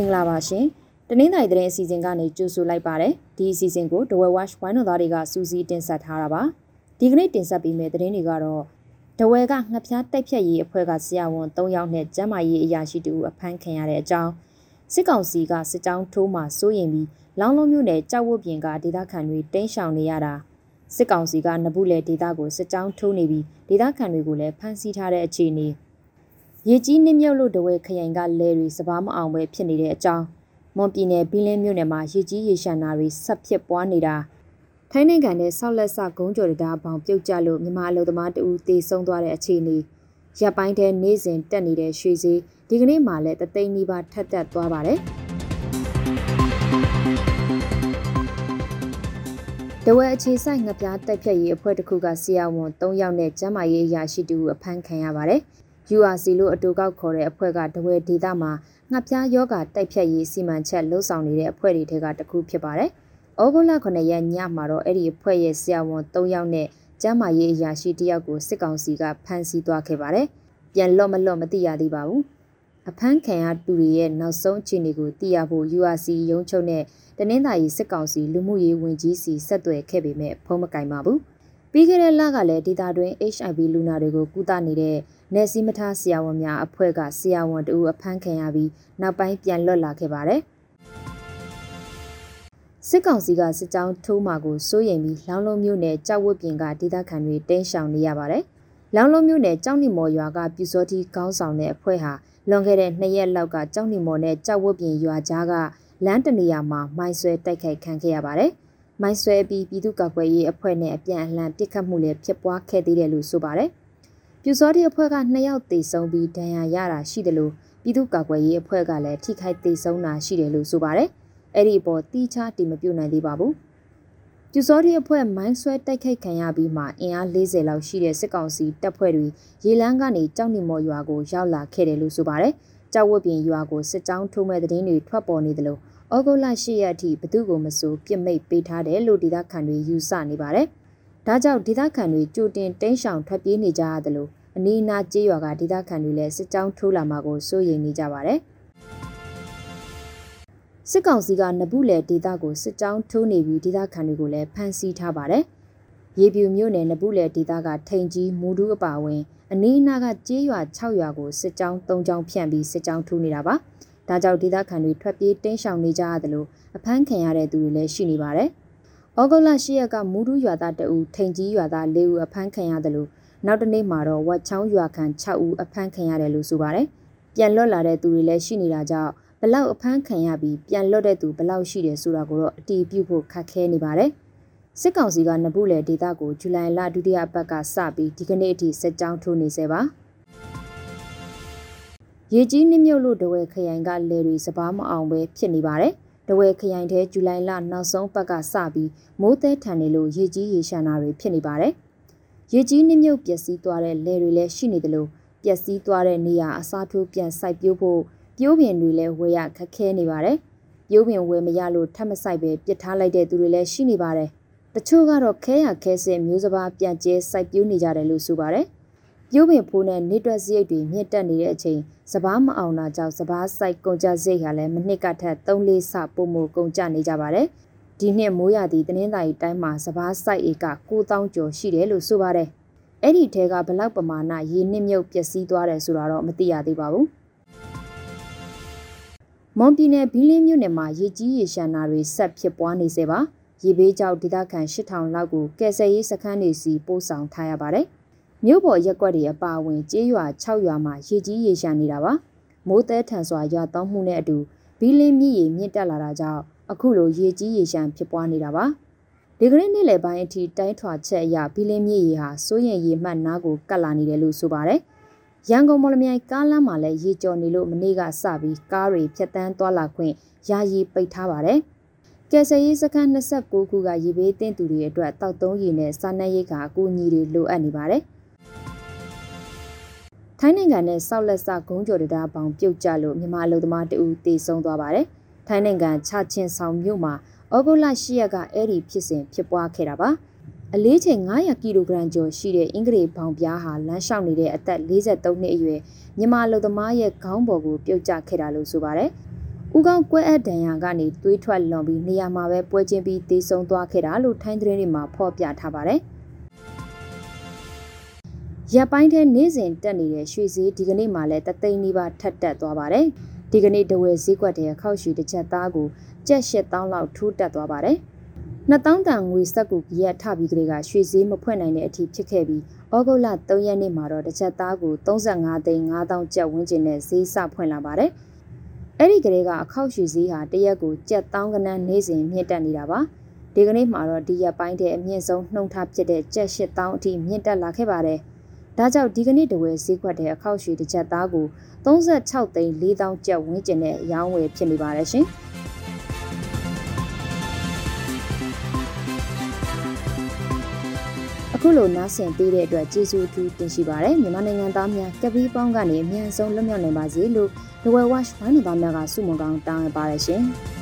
င်္ဂလာပါရှင်တနင်္သာရီသတင်းအစီအစဉ်ကနေကြိုဆိုလိုက်ပါတယ်ဒီအစီအစဉ်ကို The Well Watch ဝိုင်းတော်သားတွေကစူးစီးတင်ဆက်ထားတာပါဒီကနေ့တင်ဆက်ပေးမယ့်သတင်းတွေကတော့ဒဝဲကငှက်ပြားတိုက်ဖြတ်ရေးအဖွဲ့ကဆရာဝန်၃ယောက်နဲ့ကျမ်းမာရေးအရာရှိတူအဖမ်းခံရတဲ့အကြောင်းစစ်ကောင်စီကစစ်ကြောင်းထိုးမှစိုးရင်ပြီးလောင်းလုံးမြို့နယ်ကြောက်ဝတ်ပြင်ကဒေသခံတွေတင်းရှောင်နေရတာစစ်ကောင်စီကနဘူးလေဒေသကိုစစ်ကြောင်းထိုးနေပြီးဒေသခံတွေကိုလည်းဖမ်းဆီးထားတဲ့အခြေအနေ ရေကြီးနှိမ့်မြုပ်လို့တဝဲခရိုင်ကလဲတွေစပားမအောင်ပဲဖြစ်နေတဲ့အကြောင်းမွန်ပြည်နယ်ဘီလင်းမြို့နယ်မှာရေကြီးရေရှမ်းနာတွေဆက်ဖြစ်ပွားနေတာထိုင်းနိုင်ငံနဲ့ဆောက်လက်ဆဂုံးကြော်တရားပေါင်ပြုတ်ကျလို့မြန်မာအလုပ်သမားတဦးတေဆုံးသွားတဲ့အခြေအနေရပ်ပိုင်းထဲနေစဉ်တက်နေတဲ့ရွှေစည်းဒီကနေ့မှလည်းတသိန်းနီးပါးထက်တက်သွားပါတယ်တဝဲအခြေဆိုင်ငပြားတိုက်ဖြတ်ရေးအဖွဲ့တစ်ခုကဆီယာဝန်၃ယောက်နဲ့ကျမ်းမာရေးအရာရှိတူအဖမ်းခံရပါတယ်။ URC လို့အတူကောက်ခေါ်တဲ့အဖွဲ့ကတဝဲဒေသမှာငှက်ပြားယောဂတိုက်ဖြတ်ရေးစီမံချက်လှုပ်ဆောင်နေတဲ့အဖွဲ့တွေထဲကတစ်ခုဖြစ်ပါတယ်။ဩဂုတ်လ9ရက်ညမှာတော့အဲ့ဒီအဖွဲ့ရဲ့ဆရာဝန်3ယောက်နဲ့ကျမ်းမာရေးအရာရှိတယောက်ကိုစစ်ကောင်စီကဖမ်းဆီးသွားခဲ့ပါတယ်။ပြန်လော့မလော့မသိရသေးပါဘူး။အဖမ်းခံရသူတွေရဲ့နောက်ဆုံးအခြေအနေကိုသိရဖို့ URC ရုံးချုပ်နဲ့တနင်္သာရီစစ်ကောင်စီလူမှုရေးဝန်ကြီးစီဆက်သွယ်ခဲ့ပေမဲ့ဖုံးမကင်ပါဘူး။ ပြီးခဲ့တဲ့လကလည်းဒေတာတွင် HIV လူနာတွေကိုကုသနေတဲ့နယ်စည်းမထားဆရာဝန်များအဖွဲ့ကဆရာဝန်တဦးအဖမ်းခံရပြီးနောက်ပိုင်းပြန်လွတ်လာခဲ့ပါတယ်။စစ်ကောင်စီကစစ်ကြောင်းထိုးမှကိုစိုးရိမ်ပြီးလောင်းလုံးမြို့နယ်ကြောက်ဝတ်ပြင်ကဒေသခံတွေတင်းရှောင်နေရပါတယ်။လောင်းလုံးမြို့နယ်ကြောက်နီမော်ရွာကပြူစောတိကောင်းဆောင်တဲ့အဖွဲ့ဟာလွန်ခဲ့တဲ့နှစ်ရက်လောက်ကကြောက်နီမော်နဲ့ကြောက်ဝတ်ပြင်ရွာကြားကလမ်းတနေရာမှာမိုင်းဆွဲတိုက်ခိုက်ခံခဲ့ရပါတယ်။ မိုင်းဆွဲပြီးပြည်သူ့ကာကွယ်ရေးအဖွဲ့နဲ့အပြန်အလှန်ပစ်ခတ်မှုလည်းဖြစ်ပွားခဲ့သေးတယ်လို့ဆိုပါတယ်။ပြူစောတိအဖွဲ့က2ယောက်သေဆုံးပြီးဒဏ်ရာရတာရှိတယ်လို့ပြည်သူ့ကာကွယ်ရေးအဖွဲ့ကလည်းထိခိုက်သေဆုံးတာရှိတယ်လို့ဆိုပါတယ်။အဲ့ဒီအပေါ်တီးခြားတိမပြုတ်နိုင်သေးပါဘူး။ပြူစောတိအဖွဲ့မိုင်းဆွဲတိုက်ခိုက်ခံရပြီးမှအင်အား40လောက်ရှိတဲ့စစ်ကောင်စီတပ်ဖွဲ့တွေရေလန်းကနေကြောက်နေမော်ရွာကိုရောက်လာခဲ့တယ်လို့ဆိုပါတယ်။ကြောက်ဝတ်ပြင်ရွာကိုစစ်ကြောင်းထိုးမဲ့တဲ့င်းတွေထွက်ပေါ်နေတယ်လို့ ဩဂုတ်လ10ရက်အထိဘသူ့ကိုမဆိုပြစ်မိတ်ပေးထားတယ်လို့ဒေသခံတွေယူဆနေပါတယ်။ဒါကြောင့်ဒေသခံတွေကြိုတင်တင်းရှောင်ထွက်ပြေးနေကြရတယ်လို့အနီးအနားကျေးရွာကဒေသခံတွေလည်းစစ်ကြောင်းထိုးလာမှာကိုစိုးရိမ်နေကြပါတယ်။စစ်ကောင်စီကနဘူးလေဒေသကိုစစ်ကြောင်းထိုးနေပြီးဒေသခံတွေကိုလည်းဖမ်းဆီးထားပါတယ်။ရေပြူမြို့နယ်နဘူးလေဒေသကထိန်ကြီးမူဒူးအပါဝင်အနီးအနားကကျေးရွာ6ရွာကိုစစ်ကြောင်း3ကြောင်းဖြန့်ပြီးစစ်ကြောင်းထိုးနေတာပါ။ ဒါကြောင့်ဒေသခံတွေထွက်ပြေးတင်းရှောင်နေကြရတယ်လို့အဖမ်းခံရတဲ့သူတွေလည်းရှိနေပါတယ်။ဩဂုတ်လ10ရက်ကမူးဒူးရွာသားတအူထိန်ကြီးရွာသား၄ဦးအဖမ်းခံရတယ်လို့နောက်တနေ့မှာတော့ဝက်ချောင်းရွာခံ6ဦးအဖမ်းခံရတယ်လို့ဆိုပါတယ်။ပြန်လွတ်လာတဲ့သူတွေလည်းရှိနေတာကြောင့်ဘလောက်အဖမ်းခံရပြီးပြန်လွတ်တဲ့သူဘလောက်ရှိတယ်ဆိုတာကိုတော့အတီးပြုတ်ဖို့ခက်ခဲနေပါတယ်။စစ်ကောင်စီကနဘူးလေဒေတာကိုဇူလိုင်လဒုတိယပတ်ကစပြီးဒီကနေ့အထိစစ်ကြောင်းထိုးနေစေပါ။ ရေကြီးနှိမ့်မြုပ်လို့တဝဲခရိုင်ကလယ်တွေစပားမအောင်ပဲဖြစ်နေပါတယ်။တဝဲခရိုင်ထဲဇူလိုင်လနောက်ဆုံးပတ်ကစပြီးမိုးသဲထန်နေလို့ရေကြီးရေရှမ်းတာတွေဖြစ်နေပါတယ်။ရေကြီးနှိမ့်မြုပ်ပျက်စီးသွားတဲ့လယ်တွေလည်းရှိနေတယ်လို့ပျက်စီးသွားတဲ့နေရာအစားထိုးပြန်စိုက်ပျိုးဖို့ပြိုးပင်တွေလည်းဝယ်ရခက်ခဲနေပါတယ်။ပြိုးပင်ဝယ်မရလို့ထပ်မစိုက်ပဲပြစ်ထားလိုက်တဲ့သူတွေလည်းရှိနေပါတယ်။တချို့ကတော့ခဲရခဲစင်မျိုးစပါးပြန်ကျဲစိုက်ပျိုးနေကြတယ်လို့ဆိုပါတယ်။ ပြိုးပင်ဖိုးနဲ့နေတွက်စရိတ်တွေမြင့်တက်နေတဲ့အချိန်စပားမအောင်တာကြောင့်စပားစိုက်ကုန်ကြစရိတ်ဟာလည်းမနှစ်ကထက်3-4ဆပိုမိုကုန်ကြနေကြပါတယ်။ဒီနှစ်မိုးရသည့်တင်းသာရီတိုင်းမှာစပားစိုက်ဧက9000ကျော်ရှိတယ်လို့ဆိုပါတယ်။အဲ့ဒီထဲကဘလောက်ပမာဏရေနစ်မြုပ်ပျက်စီးသွားတယ်ဆိုတာတော့မသိရသေးပါဘူး။မွန်ပြည်နယ်ဘီလင်းမြို့နယ်မှာရေကြီးရေရှမ်းနာတွေဆက်ဖြစ်ပွားနေစေပါ။ရေဘေးကြောင့်ဒေသခံ8000လောက်ကိုကယ်ဆယ်ရေးစခန်းတွေစီပို့ဆောင်ထားရပါတယ်။ မြို့ပေါ်ရက်ွက်တွေအပါအဝင်ကျေးရွာ6ရွာမှာရေကြီးရေရှမ်းနေတာပါမိုးတဲထန်စွာရွာသွန်းမှုနဲ့အတူဘီလင်းမြစ်ရေမြင့်တက်လာတာကြောင့်အခုလိုရေကြီးရေရှမ်းဖြစ်ပွားနေတာပါဒီကနေ့နေ့လယ်ပိုင်းအထိတိုင်းထွာချက်အရဘီလင်းမြစ်ရေဟာစိုးရင်ရေမှတ်နားကိုကတ်လာနေတယ်လို့ဆိုပါတယ်ရန်ကုန်မော်လမြိုင်ကားလမ်းမှာလည်းရေကျော်နေလို့မနေ့ကစပြီးကားတွေဖြတ်တန်းသွားလာခွင့်ယာယီပိတ်ထားပါတယ်ကယ်ဆယ်ရေးစခန်း29ခုကရေဘေးတင်းသူတွေအတွက်တောက်သုံးရေနဲ့စားနပ်ရိက္ခာအကူအညီတွေလိုအပ်နေပါတယ်။ ထိုင်းနိုင်ငံနဲ့ဆောက်လက်ဆဂုံးကျော်တရားပေါင်ပြုတ်ကျလို့မြန်မာအလုပ်သမားတဦးတေဆုံးသွားပါတယ်။ထိုင်းနိုင်ငံချချင်းဆောင်မြို့မှာဩဂုတ်လ10ရက်ကအဲ့ဒီဖြစ်စဉ်ဖြစ်ပွားခဲ့တာပါ။အလေးချိန်900ကီလိုဂရမ်ကျော်ရှိတဲ့အင်္ဂလိပ်ဘောင်ပြားဟာလမ်းလျှောက်နေတဲ့အသက်43နှစ်အရွယ်မြန်မာအလုပ်သမားရဲ့ခေါင်းပေါ်ကိုပြုတ်ကျခဲ့တာလို့ဆိုပါတယ်။ဩ။ဦးကောင်းကွဲအပ်ဒဏ်ရာကနေသွေးထွက်လွန်ပြီးနေရာမှာပဲပွဲချင်းပြီးတေဆုံးသွားခဲ့တာလို့ထိုင်းသတင်းတွေမှာဖော်ပြထားပါတယ်။ ရပ်ပိုင်းထဲနေ့စဉ်တက်နေတဲ့ရွှေဈေးဒီကနေ့မှလည်းတသိန်းနီးပါးထပ်တက်သွားပါတယ်။ဒီကနေ့တဝယ်ဈေးကွက်တဲ့ခောက်ရွှေတစ်ချက်သားကိုကျပ်8000လောက်ထိုးတက်သွားပါတယ်။2000တန်ငွေစက်ကူကြီးရထပြီးကလေးကရွှေဈေးမဖွင့်နိုင်တဲ့အထိဖြစ်ခဲ့ပြီးဩဂုတ်လ3ရက်နေ့မှာတော့တစ်ချက်သားကို35သိန်း5000ကျပ်ဝန်းကျင်နဲ့ဈေးစဖွင့်လာပါတယ်။အဲ့ဒီကလေးကအခောက်ရွှေဈေးဟာတရက်ကိုကျပ်1000ကနန်းနေ့စဉ်မြင့်တက်နေတာပါ။ဒီကနေ့မှာတော့ဒီရက်ပိုင်းတည်းအမြင့်ဆုံးနှုံထားဖြစ်တဲ့ကျပ်8000အထိမြင့်တက်လာခဲ့ပါတယ်။ ဒါကြောင့်ဒီကနေ့တဝယ်ဈေးကွက်တဲ့အခောက်ရွှေတစ်ချက်သားကို36သိန်း4000ကျပ်ဝန်းကျင်နဲ့ရောင်းဝယ်ဖြစ်နေပါတယ်ရှင်။အခုလိုနားဆင်ပေးတဲ့အတွက်ကျေးဇူးအထူးတင်ရှိပါတယ်မြန်မာနိုင်ငံသားများကပီးပေါင်းကနေအမြန်ဆုံးလွတ်မြောက်နိုင်ပါစေလို့ The Well Watch ဝိုင်းတော်သားများကဆုမွန်ကောင်းတောင်းရပါတယ်ရှင်။